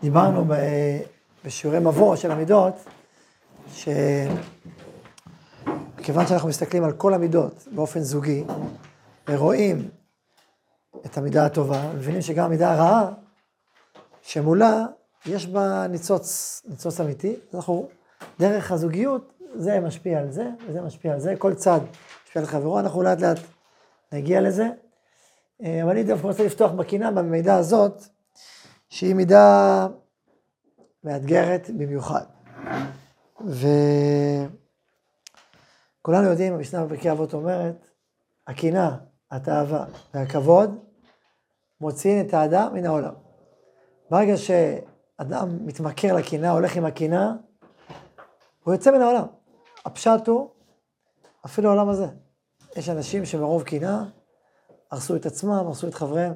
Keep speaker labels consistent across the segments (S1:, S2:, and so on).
S1: דיברנו ב, בשיעורי מבוא של המידות, שכיוון שאנחנו מסתכלים על כל המידות באופן זוגי, ורואים את המידה הטובה, מבינים שגם המידה הרעה, שמולה יש בה ניצוץ, ניצוץ אמיתי, אנחנו, דרך הזוגיות, זה משפיע על זה, וזה משפיע על זה, כל צד משפיע על חברו, אנחנו לאט לאט נגיע לזה. אה, אבל אני דווקא רוצה לפתוח בקינה במידה הזאת, שהיא מידה מאתגרת במיוחד. וכולנו יודעים, המשנה בפרקי אבות אומרת, הקינה, התאווה והכבוד מוציאים את האדם מן העולם. ברגע שאדם מתמכר לקינה, הולך עם הקינה, הוא יוצא מן העולם. הפשט הוא, אפילו העולם הזה. יש אנשים שמרוב קינה, הרסו את עצמם, הרסו את חבריהם.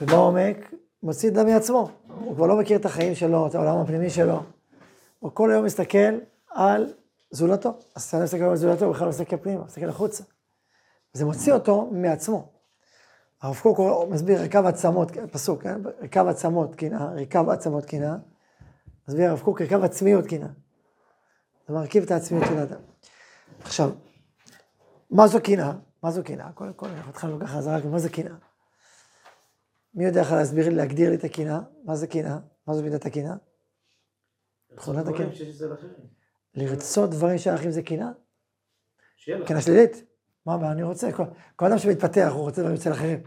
S1: ובעומק, מוציא דם מעצמו. הוא כבר לא מכיר את החיים שלו, את העולם הפנימי שלו. הוא כל היום מסתכל על זולתו. אז כשאתה מסתכל על זולתו, הוא בכלל לא מסתכל פנימה, מסתכל החוצה. זה מוציא אותו מעצמו. הרב קוק מסביר ריקב עצמות, פסוק, כן? עצמות קינה, ריקב עצמות קינה. מסביר הרב קוק ריקב עצמיות קינה. זה מרכיב את העצמיות של האדם. עכשיו, מה זו קינה? מה זו קינה? קודם כל, התחלנו ככה, רק מה זה קינה? מי יודע איך להסביר לי, להגדיר לי את הקינה? מה זה קינה? מה זו מידת הקינה?
S2: מכונת הקינה.
S1: לרצות דברים שאחרים זה קינה? קינה שלילית. מה הבעיה? אני רוצה. כל אדם שמתפתח, הוא רוצה דברים אצל אחרים.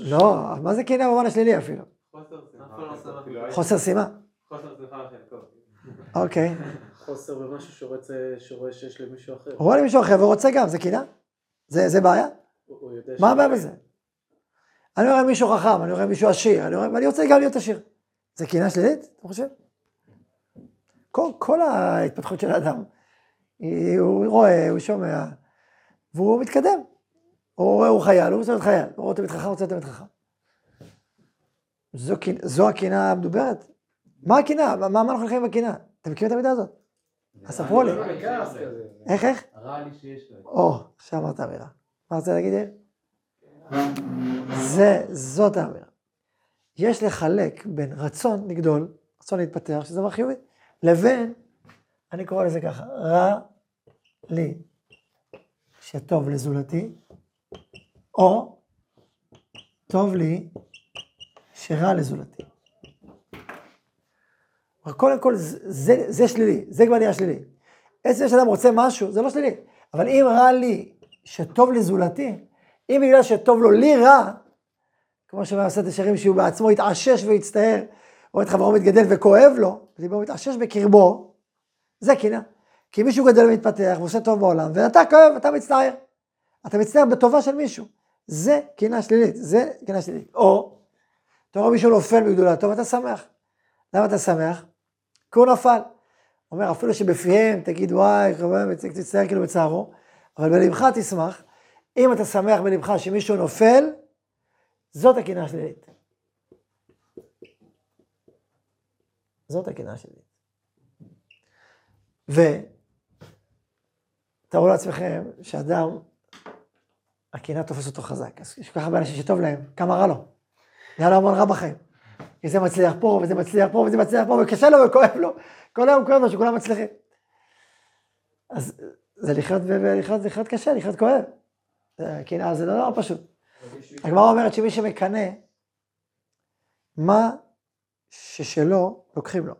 S1: לא, מה זה קינה במובן השלילי אפילו? חוסר סימה. חוסר שימה. אוקיי.
S2: חוסר במשהו שרואה שיש למישהו אחר. הוא
S1: רואה למישהו אחר ורוצה גם, זה קינה? זה בעיה? מה הבעיה בזה? אני רואה מישהו חכם, אני רואה מישהו עשיר, אני רואה, ואני רוצה גם להיות עשיר. זה קינה שלילית, אתה חושב? כל, כל ההתפתחות של האדם, הוא רואה, הוא שומע, והוא מתקדם. הוא רואה, הוא חייל, הוא רוצה להיות חייל, הוא רואה תלמיד חכם, הוא רוצה להיות חכם. זו, זו הקינה המדוברת? מה הקינה? מה, מה אנחנו הולכים בקינה? אתם מכירים את המידה הזאת? אז ספרו לי. איך, איך?
S3: רע לי שיש לו.
S1: או, עכשיו אמרת אמירה. מה רוצה להגיד? זה, זאת האמירה. יש לחלק בין רצון לגדול, רצון להתפתח, שזה דבר חיובי, לבין, אני קורא לזה ככה, רע לי שטוב לזולתי, או טוב לי שרע לזולתי. קודם כל, זה, זה שלילי, זה כבר נהיה שלילי. עצם שאדם רוצה משהו, זה לא שלילי. אבל אם רע לי שטוב לזולתי, אם בגלל שטוב לו לי רע, כמו את השערים שהוא בעצמו יתעשש ויצטער, רואה את חברו מתגדל וכואב לו, ליבו מתעשש בקרבו, זה קנאה. כי מישהו גדל ומתפתח ועושה טוב בעולם, ואתה כואב, אתה מצטער. אתה מצטער בטובה של מישהו. זה קנאה שלילית, זה קנאה שלילית. או, אתה רואה מישהו נופל בגדולתו ואתה שמח. למה אתה שמח? כי הוא נפל. אומר, אפילו שבפיהם תגיד וואי, תצטער כאילו בצערו, אבל בלבך תשמח, אם אתה שמח בלבך שמישהו נופל, זאת הקנאה השלילית. זאת הקנאה השלילית. ותארו לעצמכם שאדם, הקנאה תופס אותו חזק. אז יש כל כך הרבה אנשים שטוב להם, כמה רע לו. נהיה לו המון רע בחיים. כי זה מצליח פה, וזה מצליח פה, וזה מצליח פה, וקשה לו וכואב לו. כל היום כואב לו שכולם מצליחים. אז זה לחיות, ולחיות, זה לחיות קשה, לחיות כואב. קנאה זה לא דבר פשוט. הגמרא אומרת שמי שמקנא, מה ששלו, לוקחים לו.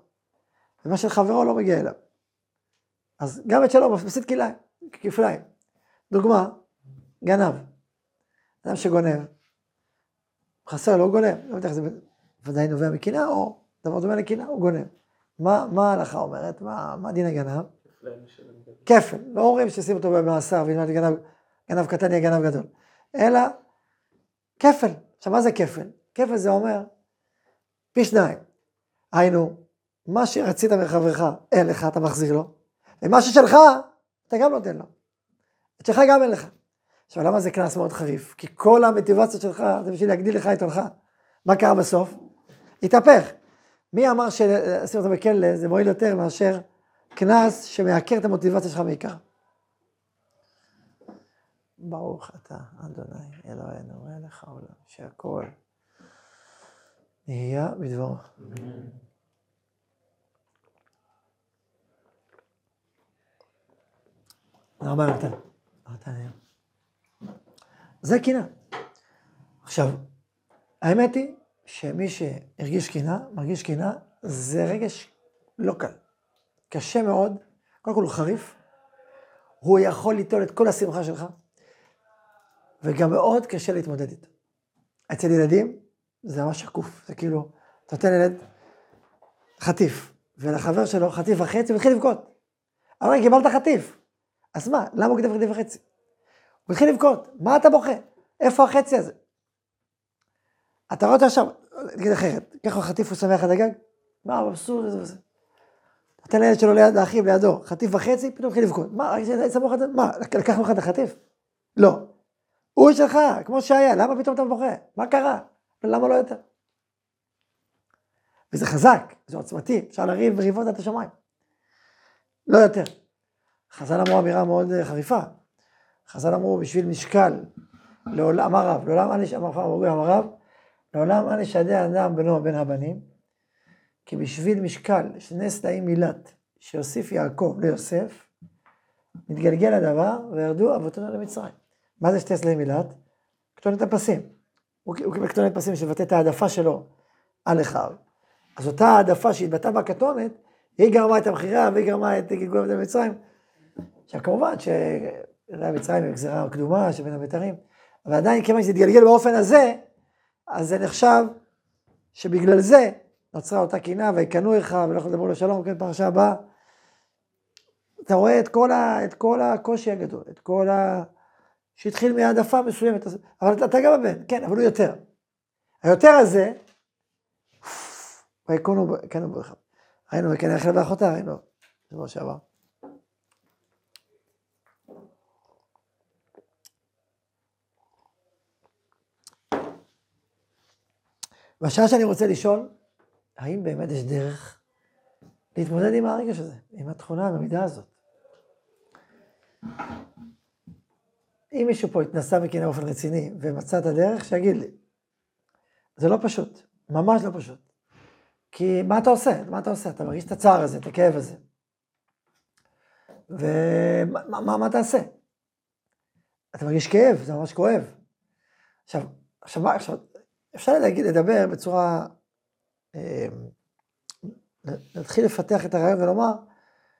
S1: ומה של חברו לא מגיע אליו. אז גם את שלו מפסיד כפליים. דוגמה, גנב. אדם שגונב, חסר לו, הוא גונב. לא יודע איך זה ודאי נובע מקנאה, או דבר דומה לקנאה, הוא גונב. מה, מה ההלכה אומרת? מה, מה דין הגנב? כפל. לא אומרים שישים אותו במאסר וילמד גנב גנב קטן יהיה גנב גדול. אלא כפל. עכשיו, מה זה כפל? כפל זה אומר פי שניים. היינו, מה שרצית מחברך, אין לך, אתה מחזיר לו, ומה ששלך, אתה גם נותן לו. את שלך גם אין לך. עכשיו, למה זה קנס מאוד חריף? כי כל המוטיבציות שלך זה בשביל להגדיל לך את עולך. מה קרה בסוף? התהפך. מי אמר שלשים אותו בכלא זה מועיל יותר מאשר קנס שמעקר את המוטיבציה שלך מעיקר? ברוך אתה, אדוני, אלוהינו, מלך העולם, שהכל נהיה בדברו. תודה רבה, נתן. נתן. זה קנאה. עכשיו, האמת היא שמי שהרגיש קנאה, מרגיש קנאה, זה רגש לא קל. קשה מאוד, קודם כל הוא חריף, הוא יכול ליטול את כל השמחה שלך, וגם מאוד קשה להתמודד איתו. אצל ילדים זה ממש שקוף, זה כאילו, אתה נותן לילד חטיף, ולחבר שלו חטיף וחצי, הוא התחיל לבכות. אבל קיבלת חטיף. אז מה, למה הוא כתב חטיף וחצי? הוא התחיל לבכות, מה אתה בוכה? איפה החצי הזה? אתה רואה אותו עכשיו, נגיד אחרת, ככה חטיף הוא שמח עד הגג? מה, מבסוט וזה וזה. נותן לילד שלו ליד, לאחיו לידו, חטיף וחצי, פתאום התחיל לבכות. מה, מה, לקחנו לך את החטיף? לא. הוא שלך, כמו שהיה, למה פתאום אתה בוכה? מה קרה? למה לא יותר? וזה חזק, זה עוצמתי, אפשר לריב מריבות עד השמיים. לא יותר. חז"ל אמרו אמירה מאוד אה, חריפה. חז"ל אמרו, בשביל משקל, לעולם הרב, לעולם אל אמרו הרב, לעולם אל ישדה אדם בינו ובין הבנים, כי בשביל משקל שני סלעים מילת, שיוסיף יעקב ליוסף, מתגלגל הדבר, וירדו אבותינו למצרים. מה זה שתי סלעים מילת? כתונת הפסים. הוא קיבל כתונת פסים שמבטא את העדפה שלו על אחיו. אז אותה העדפה שהתבטאה בכתונת, היא גרמה את המכירה והיא גרמה את גלגול אבותינו למצרים. עכשיו כמובן מצרים היא גזירה קדומה שבין הבית"רים, אבל עדיין כיוון שזה התגלגל באופן הזה, אז זה נחשב שבגלל זה נוצרה אותה קינה, ויקנו לך ולא יכול לדבר לשלום, כן, פרשה הבאה. אתה רואה את כל, ה, את כל הקושי הגדול, את כל ה... שהתחיל מהעדפה מסוימת, אבל אתה גם הבן, כן, אבל הוא יותר. היותר הזה, ויקנו בך. ראינו, וכן יחלב לאחותה, ראינו, בשבוע שעבר. והשאלה שאני רוצה לשאול, האם באמת יש דרך להתמודד עם הרגש הזה, עם התכונה, עם המידה הזאת? אם מישהו פה התנסה בקנאה באופן רציני ומצא את הדרך, שיגיד לי. זה לא פשוט, ממש לא פשוט. כי מה אתה עושה? מה אתה עושה? אתה מרגיש את הצער הזה, את הכאב הזה. ומה מה, מה תעשה? אתה מרגיש כאב, זה ממש כואב. עכשיו, עכשיו, עכשיו אפשר להגיד, לדבר בצורה, אה, להתחיל לפתח את הרעיון ולומר,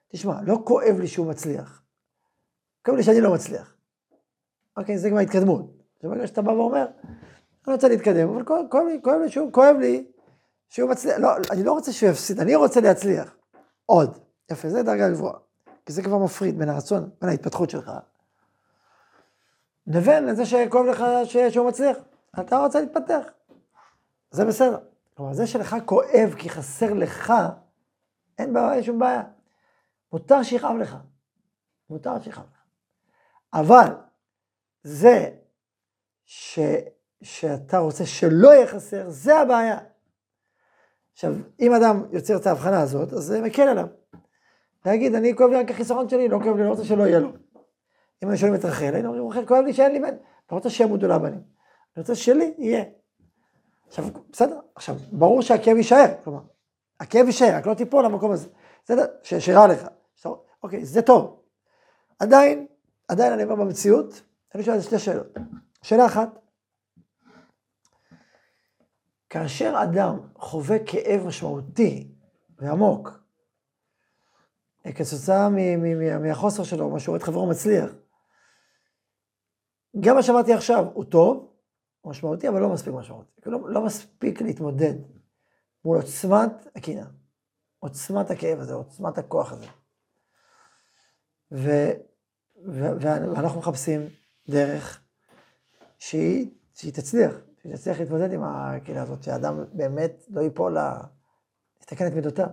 S1: תשמע, לא כואב לי שהוא מצליח, כואב לי שאני לא מצליח. אוקיי, זה כבר התקדמות. ברגע שאתה בא ואומר, אני רוצה להתקדם, אבל כואב, לי, כואב לי שהוא, כואב לי שהוא מצליח, לא, אני לא רוצה שהוא יפסיד, אני רוצה להצליח. עוד. יפה, זה דרגה גבוהה. כי זה כבר מפריד בין הרצון, בין ההתפתחות שלך, לבין לזה שכואב לך שהוא מצליח. אתה רוצה להתפתח. זה בסדר. כלומר, זה שלך כואב כי חסר לך, אין בעיה, שום בעיה. מותר שיכאב לך. מותר שיכאב לך. אבל זה ש, שאתה רוצה שלא יהיה חסר, זה הבעיה. עכשיו, אם אדם יוצר את ההבחנה הזאת, אז זה מקל עליו. להגיד, אני כואב לי רק החיסרון שלי, לא כואב לי, לא רוצה שלא יהיה לו. אם אני שואלים את רחל, היינו אומרים, רחל, כואב לי שאין לי בן, לא רוצה שימותו לבנים. אני רוצה שלי יהיה. עכשיו, בסדר, עכשיו, ברור שהכאב יישאר, כלומר, הכאב יישאר, רק לא תיפול למקום הזה. בסדר, שרע לך. אוקיי, זה טוב. עדיין, עדיין אני אומר במציאות, אני שואל שתי שאלות. שאלה אחת, כאשר אדם חווה כאב משמעותי ועמוק, כתוצאה מהחוסר שלו, מה שהוא רואה את חברו מצליח, גם מה שאמרתי עכשיו הוא טוב, משמעותי, אבל לא מספיק משמעותי. לא, לא מספיק להתמודד מול עוצמת הקנאה, עוצמת הכאב הזה, עוצמת הכוח הזה. ו, ו, ואנחנו מחפשים דרך שהיא, שהיא תצליח, שהיא תצליח להתמודד עם הקנאה הזאת, שהאדם באמת לא ייפול ל... יתקן את מידותיו.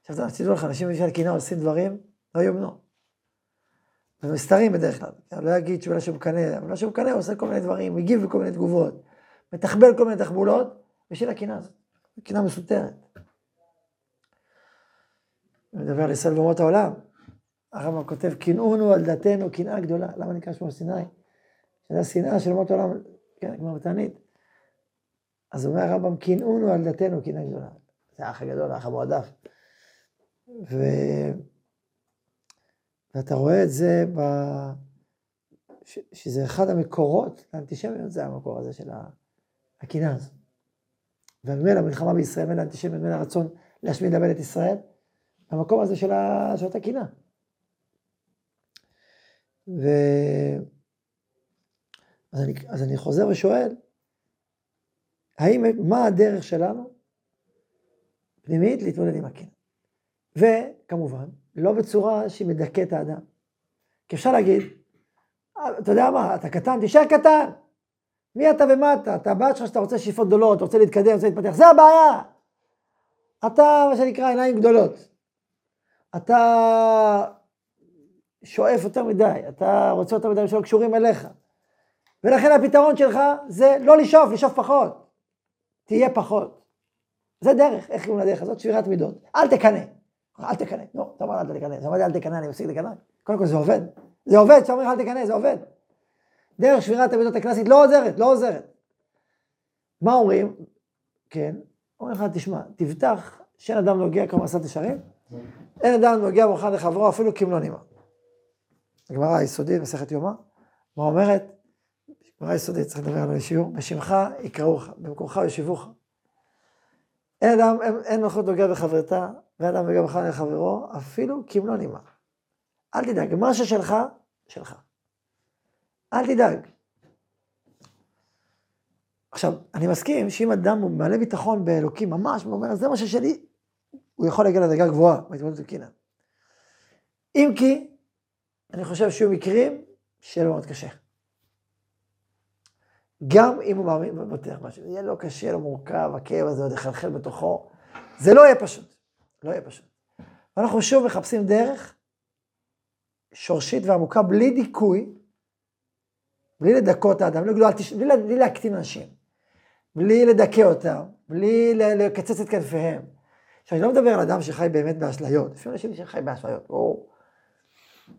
S1: עכשיו, תדעו לך, אנשים בשביל קנאה עושים דברים, לא יאמנו. ומסתרים בדרך כלל. אני לא אגיד שהוא לא מקנא, אבל לא שהוא מקנא, הוא עושה כל מיני דברים, מגיב בכל מיני תגובות, מתחבל כל מיני תחבולות, בשביל הקנאה הזאת. קנאה מסותרת. אני מדבר על ישראל ואומות העולם. הרמב"ם כותב, קנאונו על דתנו קנאה גדולה. למה נקרא שמו סיני? שזה השנאה של אומות העולם, כן, כמו בתענית. אז אומר הרמב"ם, קינאונו על דתנו קנאה גדולה. זה האח הגדול, האח המועדף. ו... ואתה רואה את זה ב... ש... שזה אחד המקורות לאנטישמיות, זה המקור הזה של הקנאה הזו. וממילא המלחמה בישראל, ממילא האנטישמיות, ממילא הרצון להשמיד לאבד את ישראל, המקום הזה של, ה... של אותה קנאה. ו... אז אני, אז אני חוזר ושואל, האם, מה הדרך שלנו, פנימית, להתמודד עם הקנאה? וכמובן, לא בצורה שהיא מדכאת את האדם. כי אפשר להגיד, אתה יודע מה, אתה קטן, תישאר קטן. מי אתה ומה אתה? אתה הבת שלך שאתה רוצה שאיפות גדולות, אתה רוצה להתקדם, רוצה להתפתח, זה הבעיה. אתה, מה שנקרא, עיניים גדולות. אתה שואף יותר מדי, אתה רוצה יותר מדי שלא קשורים אליך. ולכן הפתרון שלך זה לא לשאוף, לשאוף פחות. תהיה פחות. זה דרך, איך קוראים לדרך הזאת? שבירת מידות. אל תקנא. אל תקנא. לא, אתה אומר אל תקנא. זה אומר אל תקנא, אני מפסיק לקנא. קודם כל זה עובד. זה עובד, כשאומרים אל תקנא, זה עובד. דרך שבירת המידות הקלאסית לא עוזרת, לא עוזרת. מה אומרים? כן, אומרים לך, תשמע, תבטח שאין אדם נוגע כמו עשת ישרים, אין אדם נוגע מוכן לחברו אפילו כמלוא נימה. הגמרא היסודית, מסכת יומא, מה אומרת? גמרא יסודית, צריך לדבר עליו בשיעור, בשמך יקראוך, במקומך ישיבוך. אין אדם, אין, מלכות נוגע בחברתה, ואין אדם נוגע מוכן לחברו, אפילו כמלוא נימה. אל תדאג, מה ששלך, שלך. אל תדאג. עכשיו, אני מסכים שאם אדם הוא מלא ביטחון באלוקים ממש, הוא אומר, זה מה ששלי, הוא יכול להגיע לדרגה גבוהה בהתמודדות עם קנאה. אם כי, אני חושב שיהיו מקרים שיהיה לו מאוד קשה. גם אם הוא מאמין ובוטח משהו, יהיה לו קשה, לו מורכב, הכאב הזה עוד יחלחל בתוכו, זה לא יהיה פשוט, לא יהיה פשוט. ואנחנו שוב מחפשים דרך שורשית ועמוקה, בלי דיכוי, בלי לדכא האדם, בלי, בלי, בלי להקטין אנשים, בלי לדכא אותם, בלי לקצץ את כנפיהם. עכשיו, אני לא מדבר על אדם שחי באמת באשליות, לפעמים אנשים שחי באשליות, או...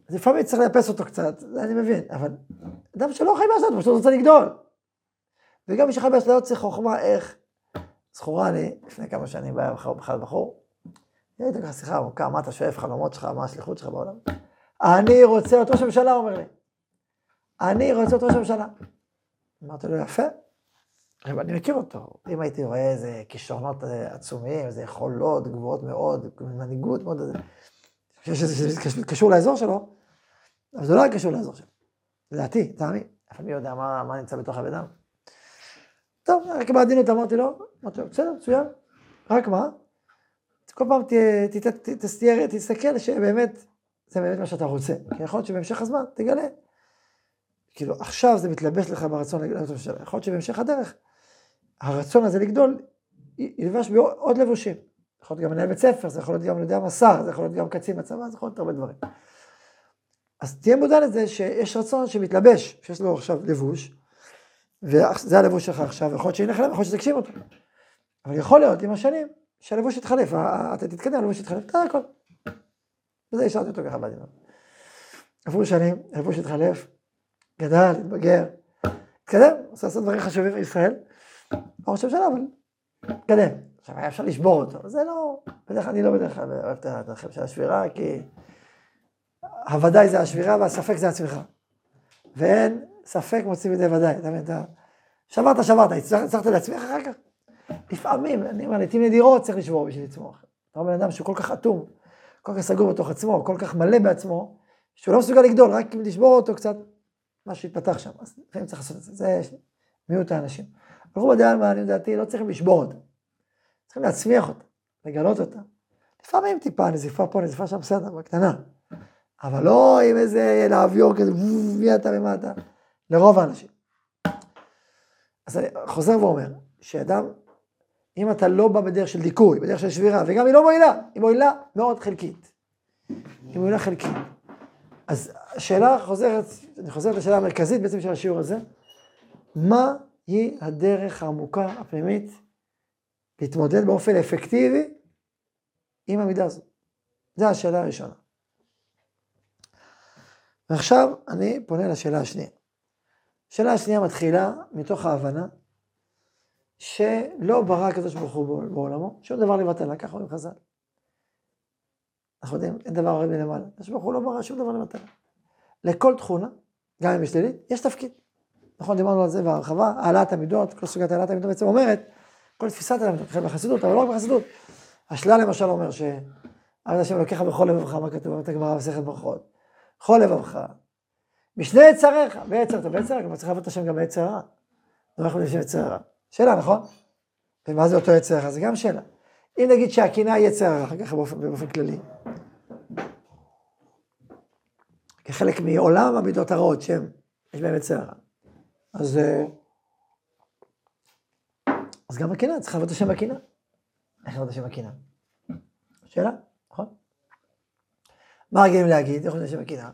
S1: אז לפעמים צריך לאפס אותו קצת, זה אני מבין, אבל אדם שלא חי באשליות, פשוט רוצה לגדול. וגם מי שחי באשליות צריך חוכמה איך. זכורה לי, לפני כמה שנים בא בכלל בחור, הייתה ככה שיחה עמוקה, מה אתה שואף, חלומות שלך, מה השליחות שלך בעולם? אני רוצה להיות ראש הממשלה, אומר לי. אני רוצה להיות ראש הממשלה. אמרתי לו, יפה. אני מכיר אותו. אם הייתי רואה איזה כישרונות אה, עצומים, איזה יכולות גבוהות מאוד, מנהיגות מאוד, שזה קשור לאזור שלו, אבל זה לא היה קשור לאזור שלו. לדעתי, טעמי. אבל מי יודע מה, מה נמצא בתוך הבן אדם. טוב, רק בעדינות אמרתי לו, אמרתי לו, בסדר, מצוין. רק מה? כל פעם תסתכל שבאמת, זה באמת מה שאתה רוצה. כי יכול להיות שבהמשך הזמן תגלה. כאילו, עכשיו זה מתלבש לך ברצון לגדול. יכול להיות שבהמשך הדרך, הרצון הזה לגדול, ילבש בעוד לבושים. יכול להיות גם מנהל בית ספר, זה יכול להיות גם, אני יודע, מסר, זה יכול להיות גם קצין בצבא, זה יכול להיות הרבה דברים. אז תהיה מודע לזה שיש רצון שמתלבש, שיש לו עכשיו לבוש, וזה הלבוש שלך עכשיו, יכול להיות שילך אליו, יכול להיות שתגשים אותו. אבל יכול להיות עם השנים שהלבוש יתחלף, אתה תתקדם, הלבוש יתחלף, זה הכל. וזה השארתי אותו ככה בעדינות. עברו שנים, הלבוש התחלף, גדל, התבגר, התקדם, עושה לעשות דברים חשובים בישראל, לא ראש הממשלה, אבל התקדם. עכשיו היה אפשר לשבור אותו, זה לא, בדרך כלל אני לא בדרך כלל אוהב את הדרכים של השבירה, כי הוודאי זה השבירה והספק זה הצמיחה. ואין ספק מוציא מידי ודאי, אתה מבין? שברת, שברת, הצלחת להצמיח אחר כך? לפעמים, אני אומר, לעתים נדירות צריך לשבור בשביל לצמוח. אתה אומר, בן אדם שהוא כל כך אטום, כל כך סגור בתוך עצמו, כל כך מלא בעצמו, שהוא לא מסוגל לגדול, רק אם לשבור אותו קצת, משהו יתפתח שם. אז לפעמים צריך לעשות את זה, זה מיעוט האנשים. רוב הדעה, אני לדעתי, לא צריכים לשבור אותה. צריכים להצמיח אותה, לגלות אותה. לפעמים טיפה נזיפה פה, נזיפה שם, בסדר, בקטנה. אבל לא עם איזה לאוויור כזה, אתה, לרוב האנשים. אז אני חוזר ואומר, שאדם, אם אתה לא בא בדרך של דיכוי, בדרך של שבירה, וגם היא לא מועילה, היא מועילה מאוד חלקית. היא מועילה חלקית. אז השאלה חוזרת, אני חוזר לשאלה המרכזית בעצם של השיעור הזה, מה היא הדרך העמוקה, הפנימית, להתמודד באופן אפקטיבי עם המידה הזאת? זו השאלה הראשונה. ועכשיו אני פונה לשאלה השנייה. השאלה השנייה מתחילה מתוך ההבנה שלא ברא הקדוש ברוך הוא בעולמו, שום דבר לבטלה, ככה אומרים חז"ל. אנחנו יודעים, אין דבר הרי מלמעלה. הקדוש ברוך הוא לא ברא שום דבר לבטלה. לכל תכונה, גם אם היא שלילית, יש תפקיד. נכון, דיברנו על זה בהרחבה, העלאת המידות, כל סוגיית העלאת המידות בעצם אומרת, כל תפיסת המידות, חלק בחסידות, אבל לא רק בחסידות. השלה למשל אומר ש... עבד השם לוקח בכל לבבך, מה כתוב, אומרת הגמרא במסכת ברכות. בכל לבבך, משני יצריך, ביצר טוב, ביצר, גם צריך לעבוד את השם גם ביצר רע. לא יכול להיות יצר רע. שאלה, נכון? ומה זה אותו יצר רע? זה גם שאלה. אם נגיד שהקינה היא יצר רע, ככה באופן, כללי. כחלק מעולם המידות הרעות שהם, יש בהם יצר רע. אז, אה, אז גם הקינה, צריך לעבוד את השם בקינה. איך לעבוד את השם בקינה? שאלה, נכון? מה רגילים להגיד? איך לעבוד את השם בקינה?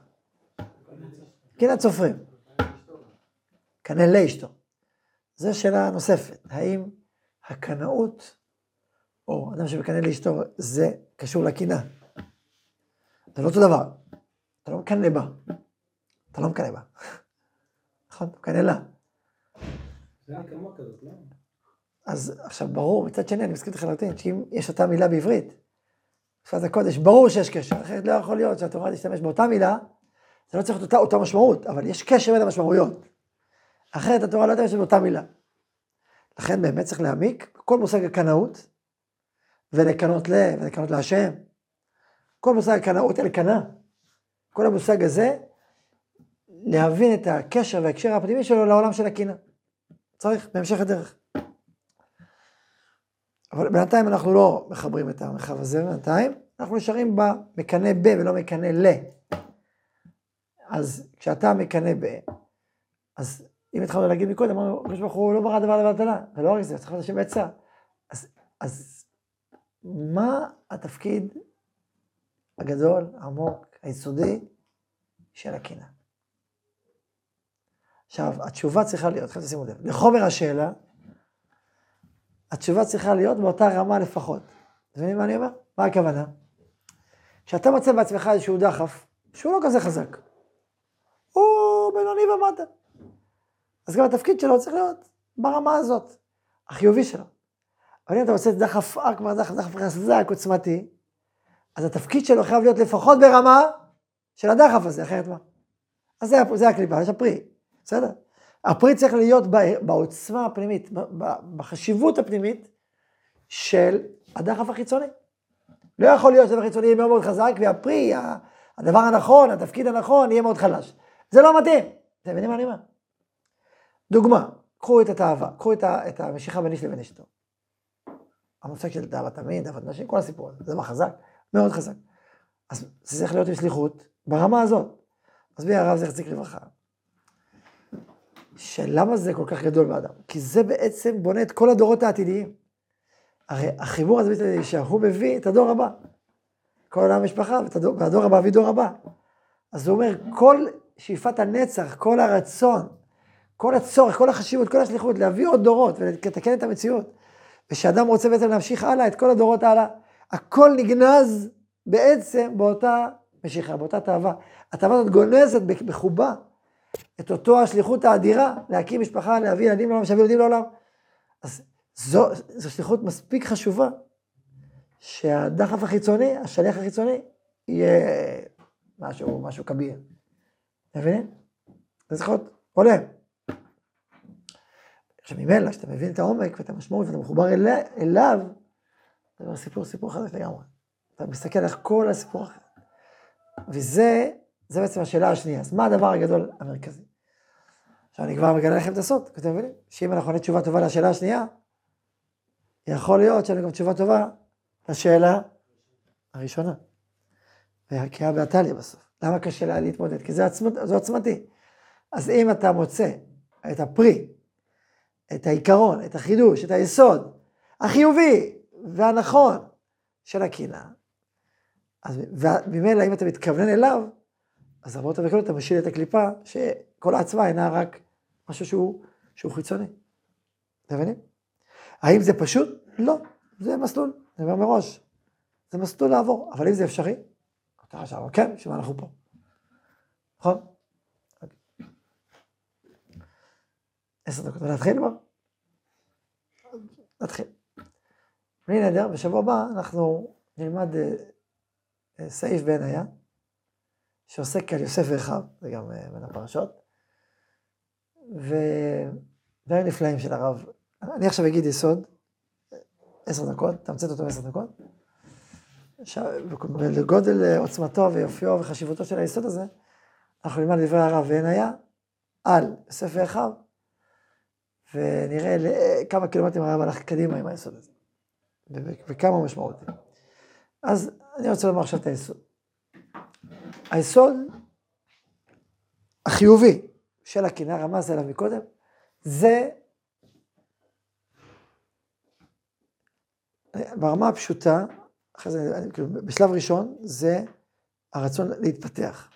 S1: קנאת סופרים. קנה לאשתו. זו שאלה נוספת, האם הקנאות, או אדם שמקנא לאשתו, זה קשור לקנאה? זה לא אותו דבר. אתה לא מקנא בה. אתה לא מקנא בה. נכון? אתה מקנא לה.
S2: לא?
S1: אז עכשיו ברור, מצד שני אני מסכים איתך לחלוטין, שאם יש אותה מילה בעברית, שפת הקודש, ברור שיש קשר, אחרת לא יכול להיות שהתורה תשתמש באותה מילה, זה לא צריך להיות אותה, אותה משמעות, אבל יש קשר בין המשמעויות. אחרת התורה לא יודעת באותה מילה. לכן באמת צריך להעמיק כל מושג הקנאות, ולקנות ל, ולקנות להשם. כל מושג הקנאות אלקנה. כל המושג הזה, להבין את הקשר וההקשר הפנימי שלו לעולם של הקנאה. צריך בהמשך הדרך. אבל בינתיים אנחנו לא מחברים את המרחב הזה, בינתיים אנחנו נשארים במקנא ב ולא מקנא ל. אז כשאתה מקנא ב... אז אם התחלנו להגיד מקודם, אמרנו, הקדוש ברוך הוא לא ברא דבר לבטלה, ולא רק זה, צריך להיות השם עצה. אז, אז מה התפקיד הגדול, העמוק, היסודי של הקנאה? עכשיו, התשובה צריכה להיות, חייב שימו לב, לחומר השאלה, התשובה צריכה להיות באותה רמה לפחות. אתם מבינים מה אני אומר? מה הכוונה? כשאתה מוצא בעצמך איזשהו דחף, שהוא לא כזה חזק, הוא בינוני ומטה. אז גם התפקיד שלו צריך להיות ברמה הזאת, החיובי שלו. אבל אם אתה רוצה דחף אכבר, דחף, דחף חזק, עוצמתי, אז התפקיד שלו חייב להיות לפחות ברמה של הדחף הזה, אחרת מה? אז זה, זה הקליפה, יש הפרי, בסדר? הפרי צריך להיות בעוצמה הפנימית, בחשיבות הפנימית של הדחף החיצוני. לא יכול להיות שהדבר החיצוני יהיה מאוד מאוד חזק, והפרי, הדבר הנכון, התפקיד הנכון, יהיה מאוד חלש. זה לא מתאים. אתם מבינים מה אני אומר? דוגמה, קחו את התאווה, קחו את, את המשיכה בין איש לבין אשתו. המושג של תאוות תמיד, תאוות נשים, כל הסיפור הזה, זה דבר חזק, מאוד חזק. אז זה צריך להיות עם שליחות ברמה הזאת. מסביר הרב זכר צדיק לברכה, שלמה זה כל כך גדול באדם? כי זה בעצם בונה את כל הדורות העתידיים. הרי החיבור הזה בעצם שהוא מביא את הדור הבא. כל עולם המשפחה, והדור הבא מביא דור הבא. אז הוא אומר, כל שאיפת הנצח, כל הרצון, כל הצורך, כל החשיבות, כל השליחות, להביא עוד דורות ולתקן את המציאות. ושאדם רוצה בעצם להמשיך הלאה, את כל הדורות הלאה, הכל נגנז בעצם באותה משיכה, באותה תאווה. התאווה הזאת גונזת בחובה את אותו השליחות האדירה, להקים משפחה, להביא ילדים לעולם, להביא ילדים לעולם. אז זו, זו שליחות מספיק חשובה, שהדחף החיצוני, השליח החיצוני, יהיה משהו, משהו כביר. מבינים? זה צריך להיות הולם. עכשיו ממילא, כשאתה מבין את העומק ואת המשמעות ואתה מחובר אליה, אליו, זה סיפור, סיפור חדש לגמרי. אתה מסתכל על כל הסיפור אחר. וזה, זה בעצם השאלה השנייה. אז מה הדבר הגדול המרכזי? עכשיו אני כבר מגלה לכם את הסוד, אתם מבינים? שאם אנחנו נותנים תשובה טובה לשאלה השנייה, יכול להיות שאני גם תשובה טובה לשאלה הראשונה. והקריאה באתליה בסוף. למה קשה לה להתמודד? כי זה, עצמת, זה עוצמתי. אז אם אתה מוצא את הפרי, את העיקרון, את החידוש, את היסוד, החיובי והנכון של הקנאה, אז ממילא אם אתה מתכוונן אליו, אז הרבה יותר בקלות אתה משיל את הקליפה, שכל העצמה אינה רק משהו שהוא, שהוא חיצוני. אתם מבינים? האם זה פשוט? לא. זה מסלול, אני אומר מראש. זה מסלול לעבור, אבל אם זה אפשרי, אתה חשב, כן, בשביל מה אנחנו פה? נכון? עשר דקות, ונתחיל כבר? נתחיל. בלי נדר, בשבוע הבא אנחנו נלמד אה, אה, סעיף בעין היה, שעוסק על יוסף ואחיו, זה גם אה, בין הפרשות. ודברים נפלאים של הרב. אני עכשיו אגיד יסוד, עשר דקות, תמצת אותו בעשר דקות. ולגודל עוצמתו ויופיו וחשיבותו של היסוד הזה, אנחנו נלמד דברי הרב ואין היה על יוסף ואחיו, ונראה כמה קילומטרים הרב הלך קדימה עם היסוד הזה, וכמה משמעותי. אז אני רוצה לומר עכשיו את היסוד. היסוד החיובי של הקנאה, רמז עליו מקודם, זה ברמה הפשוטה, אחרי זה, כאילו, בשלב ראשון, זה הרצון להתפתח.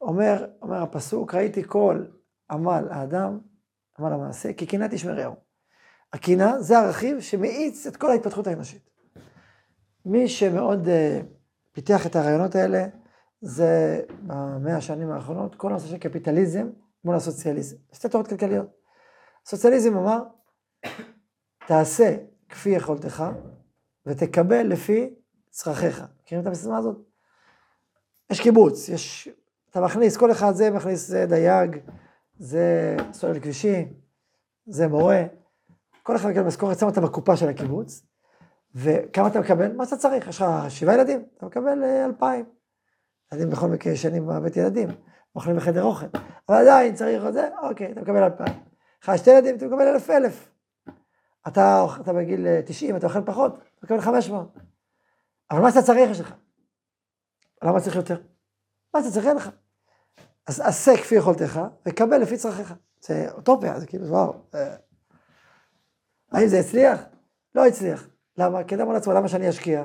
S1: אומר, אומר הפסוק, ראיתי כל עמל האדם, עמל המעשה, כי קנאה תשמרהו. הקנאה זה הרכיב שמאיץ את כל ההתפתחות האנושית. מי שמאוד uh, פיתח את הרעיונות האלה, זה במאה השנים האחרונות, כל הנושא של קפיטליזם מול הסוציאליזם. שתי תורות כלכליות. הסוציאליזם אמר, תעשה כפי יכולתך, ותקבל לפי צרכיך. מכירים את המסיסמה הזאת? יש קיבוץ, יש, אתה מכניס, כל אחד זה מכניס, זה דייג, זה סולל כבישים, זה מורה. כל אחד מקבל משכורת, שם אותה בקופה של הקיבוץ, וכמה אתה מקבל? מה שאתה צריך, יש לך שבעה ילדים, אתה מקבל אה, אלפיים. ילדים בכל מקרה ישנים בבית ילדים, אוכלים בחדר אוכל, אבל עדיין צריך את זה, אוקיי, אתה מקבל אלפיים. לך שתי ילדים, אתה מקבל אלף אלף. אתה, אתה בגיל 90, אה, אתה אוכל פחות, אתה מקבל 500. אבל מה שאתה צריך יש לך. למה צריך יותר? מה שאתה צריך אין לך. אז עשה כפי יכולתך, וקבל לפי צרכיך. זה אוטופיה, זה כאילו, וואו. אה, האם זה הצליח? לא הצליח. למה? כי אדם אומר לעצמו, למה שאני אשקיע?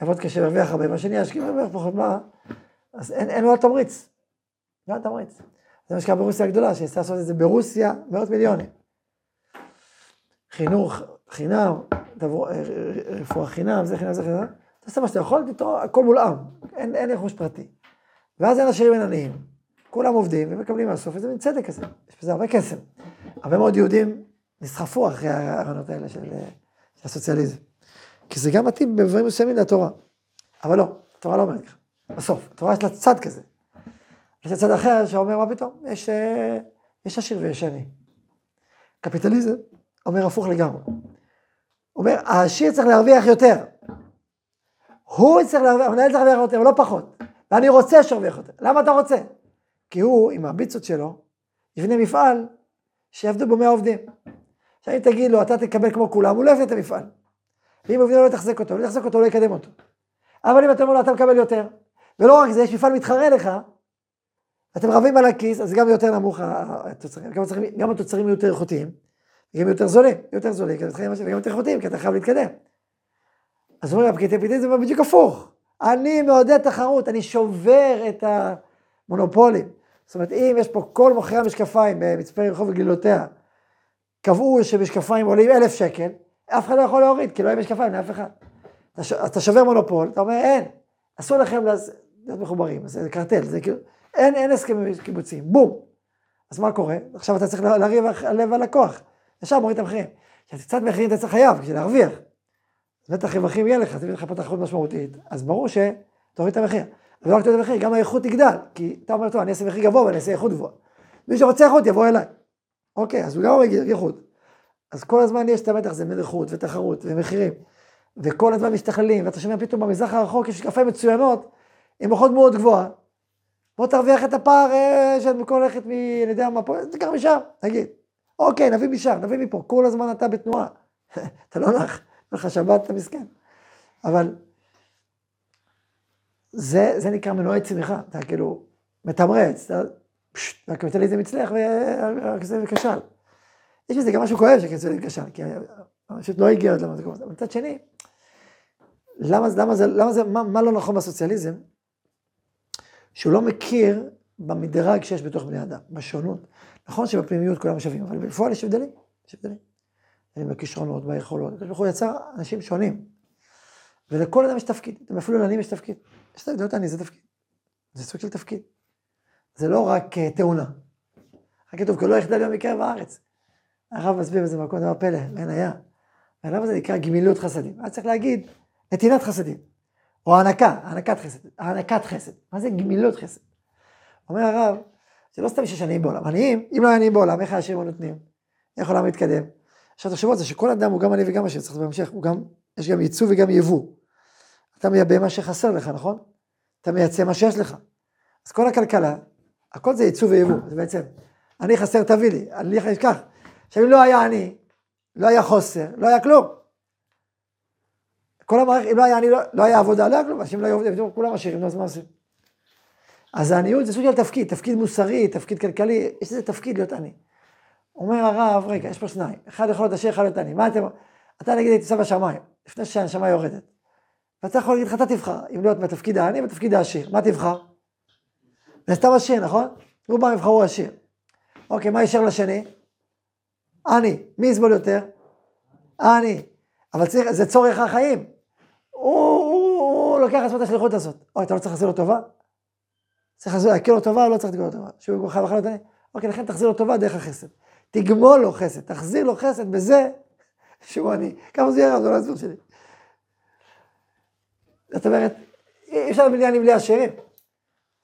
S1: לעבוד קשה להרוויח הרבה, מה שאני אשקיע להרוויח פחות, מה? אז אין, אין לו תמריץ. לא תמריץ. זה מה שקרה ברוסיה הגדולה, שניסה לעשות את זה ברוסיה, מאות מיליונים. חינוך חינם, רפואה חינם, זה חינם, זה חינם, תעשה מה שאתה יכול, תתרוא, הכל מולאם, אין, אין רכוש פרטי. ואז אין עשירים אין עניים, כולם עובדים ומקבלים מהסוף, וזה מין צדק כזה, יש בזה הרבה כסף. הרבה מאוד יהודים נסחפו אחרי הרעיונות האלה של, של הסוציאליזם. כי זה גם מתאים בדברים מסוימים לתורה. אבל לא, התורה לא אומרת ככה. בסוף, התורה יש לה צד כזה. יש לה צד אחר שאומר, מה פתאום? יש, אה, יש עשיר ויש עני. קפיטליזם אומר הפוך לגמרי. הוא אומר, העשיר צריך להרוויח יותר. הוא צריך להרוויח, המנהל צריך להרוויח יותר, אבל לא פחות. ואני רוצה שירוויח יותר. למה אתה רוצה? כי הוא, עם הביצות שלו, יבנה מפעל שיעבדו בו 100 עובדים. עכשיו אם תגיד לו, אתה תקבל כמו כולם, הוא לא יבנה את המפעל. ואם עובדים לא יתחזק אותו, לא יתחזק אותו, לא יקדם אותו. אבל אם אתה אומר לו, אתה מקבל יותר, ולא רק זה, יש מפעל מתחרה לך, אתם רבים על הכיס, אז גם יותר נמוך התוצרים, גם, גם התוצרים יותר איכותיים, וגם יותר זולים, יותר זולים, וגם יותר איכותיים, כי אתה חייב להתקדם. אז אומרים, הפקידי זה בדיוק הפוך. אני מעודד תחרות, אני שובר את המונופולים. זאת אומרת, אם יש פה כל מוכרי המשקפיים במצפה רחוב וגלילותיה, קבעו שמשקפיים עולים אלף שקל, אף אחד לא יכול להוריד, כי לא יהיה משקפיים לאף אחד. אתה שובר מונופול, אתה אומר, אין, אסור לכם להיות מחוברים, זה קרטל, זה כאילו, אין, אין הסכמים קיבוציים, בום. אז מה קורה? עכשיו אתה צריך לריב על הלקוח, ישר מוריד את המחירים. כשאתה קצת מחירים אתה צריך חייב, כדי להרוויח. אז בטח רווחים יהיה לך, תביא לך פה תחרות משמעותית, אז ברור שתוריד את המחיר. ולא רק תוריד את המחיר, גם האיכות תגדל, כי אתה אומר, טוב, אני אעשה מחיר גבוה ואני אעשה איכות גבוהה. מי שרוצה איכות יבוא אליי. אוקיי, אז הוא גם אומר איכות. אז כל הזמן יש את המתח, זה מלכות ותחרות ומחירים. וכל הזמן משתכללים, ואתה שומע פתאום במזרח הרחוק יש משקפיים מצוינות, עם איכות מאוד גבוהה. בוא תרוויח את הפער אה, שאת במקום ללכת מ... אני יודע מה פה, תיקח משם, תגיד. אוקיי, נביא משם, נביא מפה, כל הזמן אתה בתנועה. אתה לא נח, לך שבת, אתה מסכן. אבל זה, זה נקרא מנועי צמיחה, אתה כאילו מתמרץ, אתה, והקפיטליזם הצליח וזה כשל. יש בזה גם משהו כואב שהקפיטליזם כשל, כי פשוט לא הגיע עוד למקום הזה. מצד שני, למה, למה זה, למה זה, מה, מה לא נכון בסוציאליזם? שהוא לא מכיר במדרג שיש בתוך בני אדם, בשונות. נכון שבפנימיות כולם שווים, אבל בפועל יש הבדלים, יש הבדלים. בכישרונות, ביכולות, הקדוש ברוך הוא יצר אנשים שונים. ולכל אדם יש תפקיד, אפילו לעניים יש תפקיד. יש תפקיד, להיות עני זה תפקיד. זה סוג של תפקיד. זה לא רק uh, תאונה. רק כתוב, כי לא יחדל יום מקרב הארץ. הרב מסביר בזה מקום דבר פלא, אין היה. למה זה נקרא גמילות חסדים? היה צריך להגיד נתינת חסדים, או הענקה, הענקת חסד, הענקת חסד. מה זה גמילות חסד? אומר הרב, זה לא סתם שיש עניים בעולם. עניים, אם לא היה עניים בעולם, איך העשירים נותנים? איך העולם מתקדם? עכשיו תחשבו על זה שכל אדם הוא גם עני וגם עשיר, צריך בהמשך, הוא גם, יש גם ייצוא וגם יבוא. אתה מייבא מה שחסר לך, נכון? אתה מייצא מה שיש לך. אז כל הכלכלה, הכל זה ייצוא ויבוא, זה בעצם, אני חסר תביא לי, אני אקח. עכשיו אם לא היה עני, לא היה חוסר, לא היה כלום. כל המערכת, אם לא היה עני, לא, לא היה עבודה, לא היה כלום, אנשים לא היו עובדים, כולם עשירים, אז מה עושים? אז העניות זה סוג של תפקיד, תפקיד מוסרי, תפקיד כלכלי, יש איזה תפקיד להיות עני. אומר הרב, רגע, יש פה שניים, אחד יכול להיות עשיר, אחד להיות עני, מה אתם, אתה נגיד הייתי שם בשמיים, לפני שהנשמה יורדת. ואתה יכול להגיד לך, אתה תבחר, אם להיות בתפקיד העני או העשיר, מה תבחר? זה סתם עשיר, נכון? רובם יבחרו עשיר. אוקיי, מה יישאר לשני? עני. מי יסבול יותר? עני. אבל צריך, זה צורך החיים. הוא, הוא, הוא לוקח לעצמו את השליחות הזאת. אוי, אתה לא צריך לעשות לו טובה? צריך להכיר לו טובה או לא צריך לקרוא לו טובה? שהוא חייב לחיות עני? אוקיי, לכן תחזיר לו טובה דרך החסד. תגמול לו חסד, תחזיר לו חסד בזה שהוא עני. כמה זה יהיה רב, זה לא הסיפור שלי. זאת אומרת, אי אפשר בניינים בלי עשירים.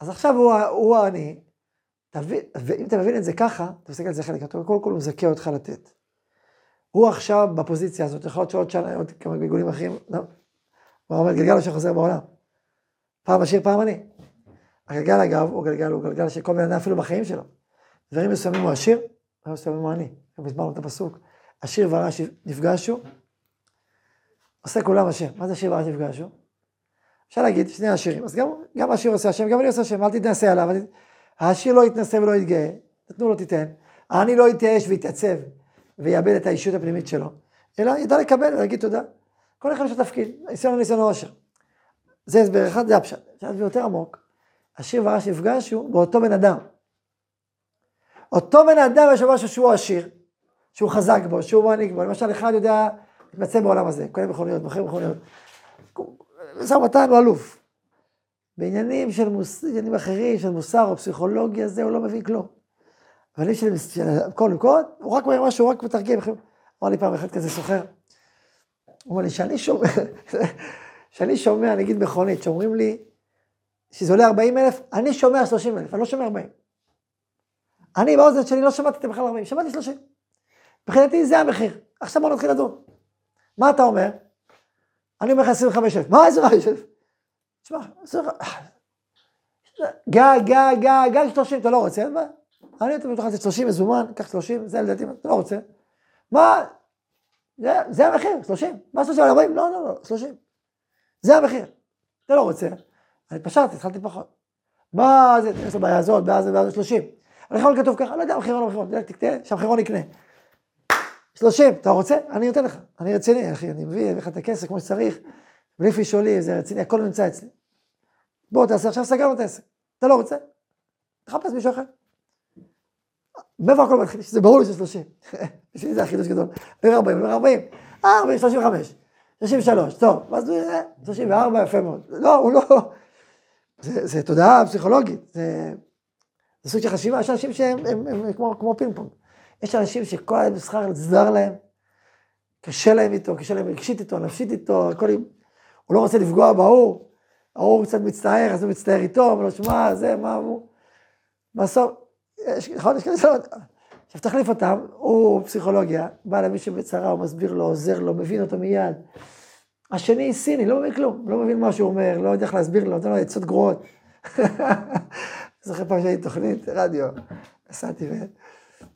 S1: אז עכשיו הוא, העני, ואם אתה מבין את זה ככה, אתה מסתכל על זה חלק, קודם כל הוא מזכה אותך לתת. הוא עכשיו בפוזיציה הזאת, יכול להיות שעוד שנה, עוד כמה גלגולים אחרים, לא. הוא אומר, גלגל שחוזר בעולם. פעם עשיר, פעם עני. הגלגל אגב, הוא גלגל, הוא גלגל של כל בן אדם אפילו בחיים שלו. דברים מסוימים הוא עשיר, דברים מסוימים הוא עני. הסברנו את הפסוק, עשיר ורש נפגשו, עושה כולם עשיר. מה זה עשיר ורש נפגשו? אפשר להגיד, שני עשירים, אז גם, גם העשיר עושה השם, גם אני עושה השם, אל תתנסה עליו, העשיר לא יתנסה ולא יתגאה, נתנו לו תיתן, העני לא יתייאש ויתעצב ויאבד את האישות הפנימית שלו, אלא ידע לקבל ולהגיד תודה. כל אחד יש לו תפקיד, ניסיון וניסיון עושר. זה הסבר אחד, זה הפשט. זה יותר עמוק, עשיר ורש נפגשו באותו בן אדם. אותו בן אדם יש לו משהו שהוא עשיר, שהוא חזק בו, שהוא מעניק בו, למשל אחד יודע להתמצא בעולם הזה, קונה מכוניות, מוכר מכוניות. משא ומתן הוא אלוף. בעניינים של מוס... עניינים אחרים, של מוסר או פסיכולוגיה, זה הוא לא מבין כלום. אבל של, כל נקוד, הוא רק אומר משהו, הוא רק מתרגם. אמר לי פעם אחד כזה סוחר, הוא אומר לי, שאני שומע, שאני שומע, נגיד מכונית, שאומרים לי שזה עולה 40 אלף, אני שומע 30 אלף, אני לא שומע 40. אני באוזן שלי לא שמעתי את בכלל 40, שמעתי 30. מבחינתי זה המחיר. עכשיו בוא נתחיל לדון. מה אתה אומר? אני אומר לך 25,000, מה 25,000? תשמע, גג, גג, גג, גג 30, אתה לא רוצה, אין בעיה. אני הייתי בטוח לתת 30 מזומן, קח 30, זה לדעתי, אתה לא רוצה. מה? זה, זה המחיר, 30. מה 30 על 40? לא, לא, לא, 30. זה המחיר. אתה לא רוצה. אני פשרתי, התחלתי פחות. מה זה, יש לו בעיה הזאת, בעיה הזאת, בעיה הזאת, 30. המחירון כתוב ככה, לא יודע, המחירון, המחירון, תקטע, שהמחירון יקנה. 30, אתה רוצה? אני נותן לך. אני רציני, אחי, אני מביא לך את הכסף כמו שצריך, בלי פישולי, זה רציני, הכל נמצא אצלי. בוא תעשה, עכשיו סגרנו את העסק. אתה לא רוצה? תחפש מישהו אחר. מאיפה הכל מתחיל? שזה ברור לי 30. בשבילי זה החידוש גדול. אומר 40, אומר 40. אה, 40, 35. 33, טוב, זה 34, יפה מאוד. לא, הוא לא... זה, זה תודעה פסיכולוגית, זה, זה סוג של חשיבה, יש אנשים שהם הם, הם, הם כמו, כמו פינג פונג. יש אנשים שכל המסחר זר להם, קשה להם איתו, קשה להם רגשית איתו, נפשית איתו, הכל... הוא לא רוצה לפגוע בהוא, ההוא קצת מצטער, אז הוא מצטער איתו, אבל שמע, זה, מה הוא... בסוף, נכון, יש כאלה עכשיו תחליף אותם, הוא פסיכולוגיה, בא למישהו בצרה, הוא מסביר לו, עוזר לו, מבין אותו מיד. השני סיני, לא מבין כלום, לא מבין מה שהוא אומר, לא יודע איך להסביר לו, נותן לו עצות גרועות. זוכר פעם שהייתי תוכנית רדיו, נסעתי ו...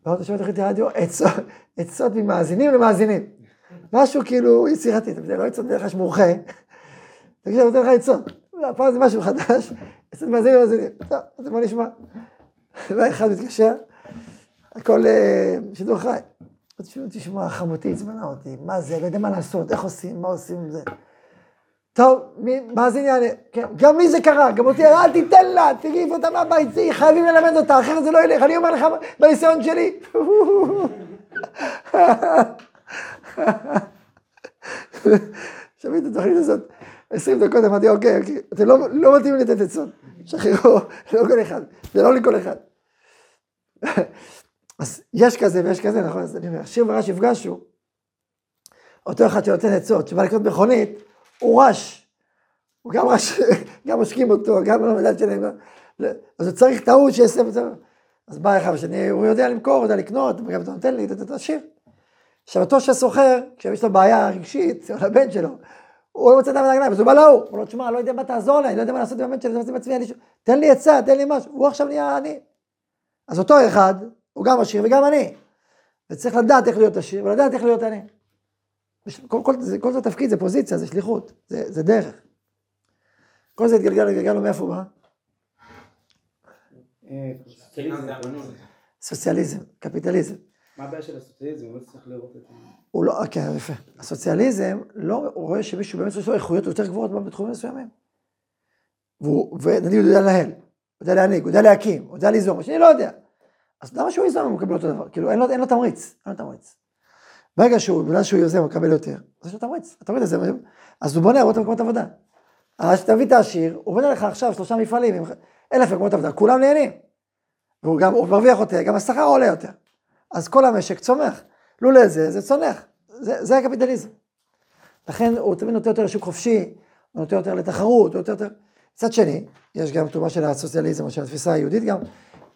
S1: ואמרתי, שומע תוכנית רדיו, עצות ממאזינים למאזינים. משהו כאילו יצירתי, אתה יודע, לא עצות דרך יש מורחה. תגיד, אני נותן לך עצות. הפעם זה משהו חדש, עצות מאזינים למאזינים. טוב, אז בוא נשמע. ואחד מתקשר, הכל אה, שידור חי. תשמע, חמותי עצמנה אותי, מה זה, לא יודע מה לעשות, איך עושים, מה עושים עם זה. טוב, מה זה עניין? כן, גם לי זה קרה, גם אותי, אל תיתן לה, תגיב אותה מהבית, חייבים ללמד אותה, אחרת זה לא ילך, אני אומר לך בניסיון שלי. שמעתי את התוכנית הזאת, עשרים דקות, אמרתי, אוקיי, אוקיי, אתם לא, לא מתאים לתת עצות, שחררו, לא כל אחד, זה לא לכל אחד. אז יש כזה ויש כזה, נכון, אז אני אומר, שיר ורש יפגשו, אותו אחד שנותן עצות, שבא לקנות מכונית, הוא רש. הוא גם רש, גם משקים אותו, גם לא מדד שלהם. אז הוא צריך טעות שיעשה את זה. אז בא אחד ושני, הוא יודע למכור, הוא יודע לקנות, וגם אתה נותן לי, אתה תשאיר. עכשיו, אותו שסוחר, כשיש לו בעיה רגשית, או לבן שלו, הוא לא מוצא את הרגליים, אז הוא בא להוא, הוא אומר, תשמע, לא יודע מה תעזור לי, אני לא יודע מה לעשות עם הבן שלי, אני בעצמי, תן לי עצה, תן לי משהו, הוא עכשיו נהיה עני. אז אותו אחד, הוא גם עשיר וגם עני. וצריך לדעת איך להיות עשיר, ולדעת איך להיות עני. כל, כל, זה, כל זה תפקיד, זה פוזיציה, זה שליחות, זה, זה דרך. כל זה התגלגל, התגלגלנו מאיפה בא? סוציאליזם, קפיטליזם.
S2: מה הבעיה של הסוציאליזם? הוא לא צריך לראות את זה.
S1: הוא לא, כן, יפה. הסוציאליזם לא רואה שמישהו באמת יש לו איכויות יותר גבוהות בתחומים מסוימים. ונגיד הוא יודע לנהל, הוא יודע להנהיג, הוא יודע להקים, הוא יודע ליזום, השני לא יודע. אז למה שהוא אם הוא מקבל אותו דבר? כאילו אין לו, אין לו תמריץ, אין לו תמריץ. ברגע שהוא, בגלל שהוא יוזם, הוא מקבל יותר, אז יש לו תמריץ, התמריץ הזה, אז הוא בונה הרבה מקומות עבודה. אז כשתביא את העשיר, הוא בונה לך עכשיו שלושה מפעלים עם אלף מקומות עבודה, כולם נהנים. והוא גם, הוא מרוויח יותר, גם השכר עולה יותר. אז כל המשק צומח. לולא זה, זה צונח. זה, זה הקפיטליזם. לכן הוא תמיד נותן יותר לשוק חופשי, הוא נותן יותר לתחרות, הוא נותן יותר... מצד שני, יש גם תרומה של הסוציאליזם, או של התפיסה היהודית גם,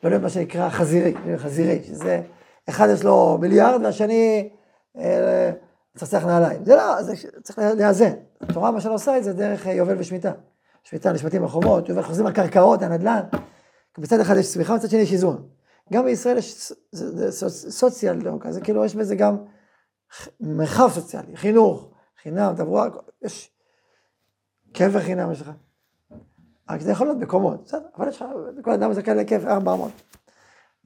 S1: לא להיות מה שנקרא חזירי, חזירי, שזה, אחד יש לו מיליארד והשני אה, צחצח נעליים. זה לא, זה צריך לאזן. התורה מה שאני עושה את זה דרך אה, יובל ושמיטה. שמיטה, נשמטים ברחובות, יובל חוזרים על קרקעות, הנדל"ן. מצד אחד יש צמיחה, מצד שני יש איזון. גם בישראל יש סוציאל דמוקרטיה, זה כאילו יש בזה גם מרחב סוציאלי, חינוך, חינם, תברואה, יש קבר חינם יש לך. רק זה יכול להיות בקומות, בסדר, אבל יש לך, כל אדם זכאי ארבע אמות.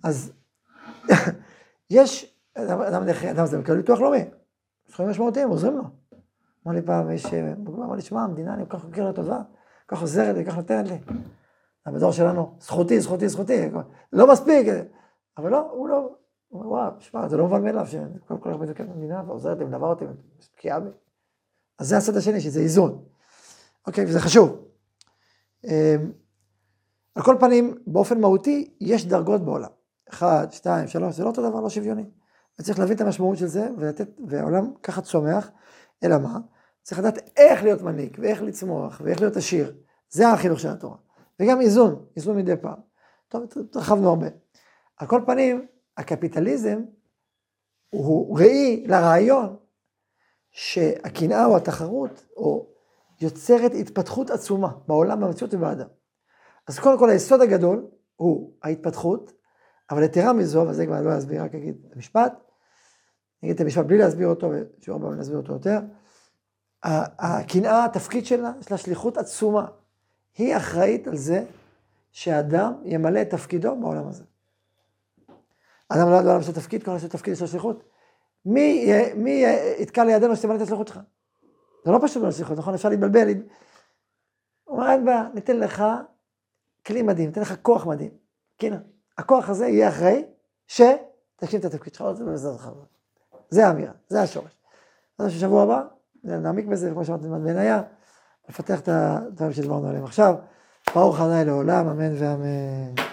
S1: אז יש, אדם נכה, אדם זה מקבל ביטוח לאומי, סכומים משמעותיים, עוזרים לו. אמר לי פעם, יש, אמר לי, שמע, המדינה, אני כל כך מכיר לטובה, כל כך עוזרת לי, כל כך נותנת לי. בדור שלנו, זכותי, זכותי, זכותי, לא מספיק, אבל לא, הוא לא, הוא אומר, וואו, שמע, זה לא מובן מאליו, שכל כך מבקר המדינה ועוזרת לי, מלווה אותי, משקיעה בי. אז זה הצד השני, שזה איזון. אוקיי, וזה חשוב. אמ, על כל פנים, באופן מהותי, יש דרגות בעולם. אחד, שתיים, שלוש, זה לא אותו דבר, לא שוויוני. וצריך להבין את המשמעות של זה, ולתת, והעולם ככה צומח, אלא מה? צריך לדעת איך להיות מנהיג, ואיך לצמוח, ואיך להיות עשיר. זה החינוך של התורה. וגם איזון, איזון מדי פעם. טוב, התרחבנו הרבה. על כל פנים, הקפיטליזם הוא ראי לרעיון שהקנאה או התחרות או יוצרת התפתחות עצומה בעולם, במציאות ובאדם. אז קודם כל היסוד הגדול הוא ההתפתחות, אבל יתרה מזו, וזה כבר לא אסביר, רק אגיד את המשפט, אגיד את המשפט בלי להסביר אותו, ושיעור הבא נסביר אותו יותר. הקנאה, התפקיד שלה, יש לה שליחות עצומה. היא אחראית על זה שאדם ימלא את תפקידו בעולם הזה. אדם לא לעולם של תפקיד, כל אחד תפקיד יש לו שליחות. מי, מי יתקע לידינו שתמלא את השליחות שלך? זה לא פשוט למלא שליחות, נכון? אפשר להתבלבל. הוא אומר, אין בעיה, ניתן לך כלי מדהים, ניתן לך כוח מדהים. כן, הכוח הזה יהיה אחראי שתגשים את התפקיד שלך, זה האמירה, זה השורש. אז בשבוע הבא, נעמיק בזה, כמו שאמרתי, בניה. לפתח את הדברים שדיברנו עליהם עכשיו. ברוך ה' לעולם, אמן ואמן.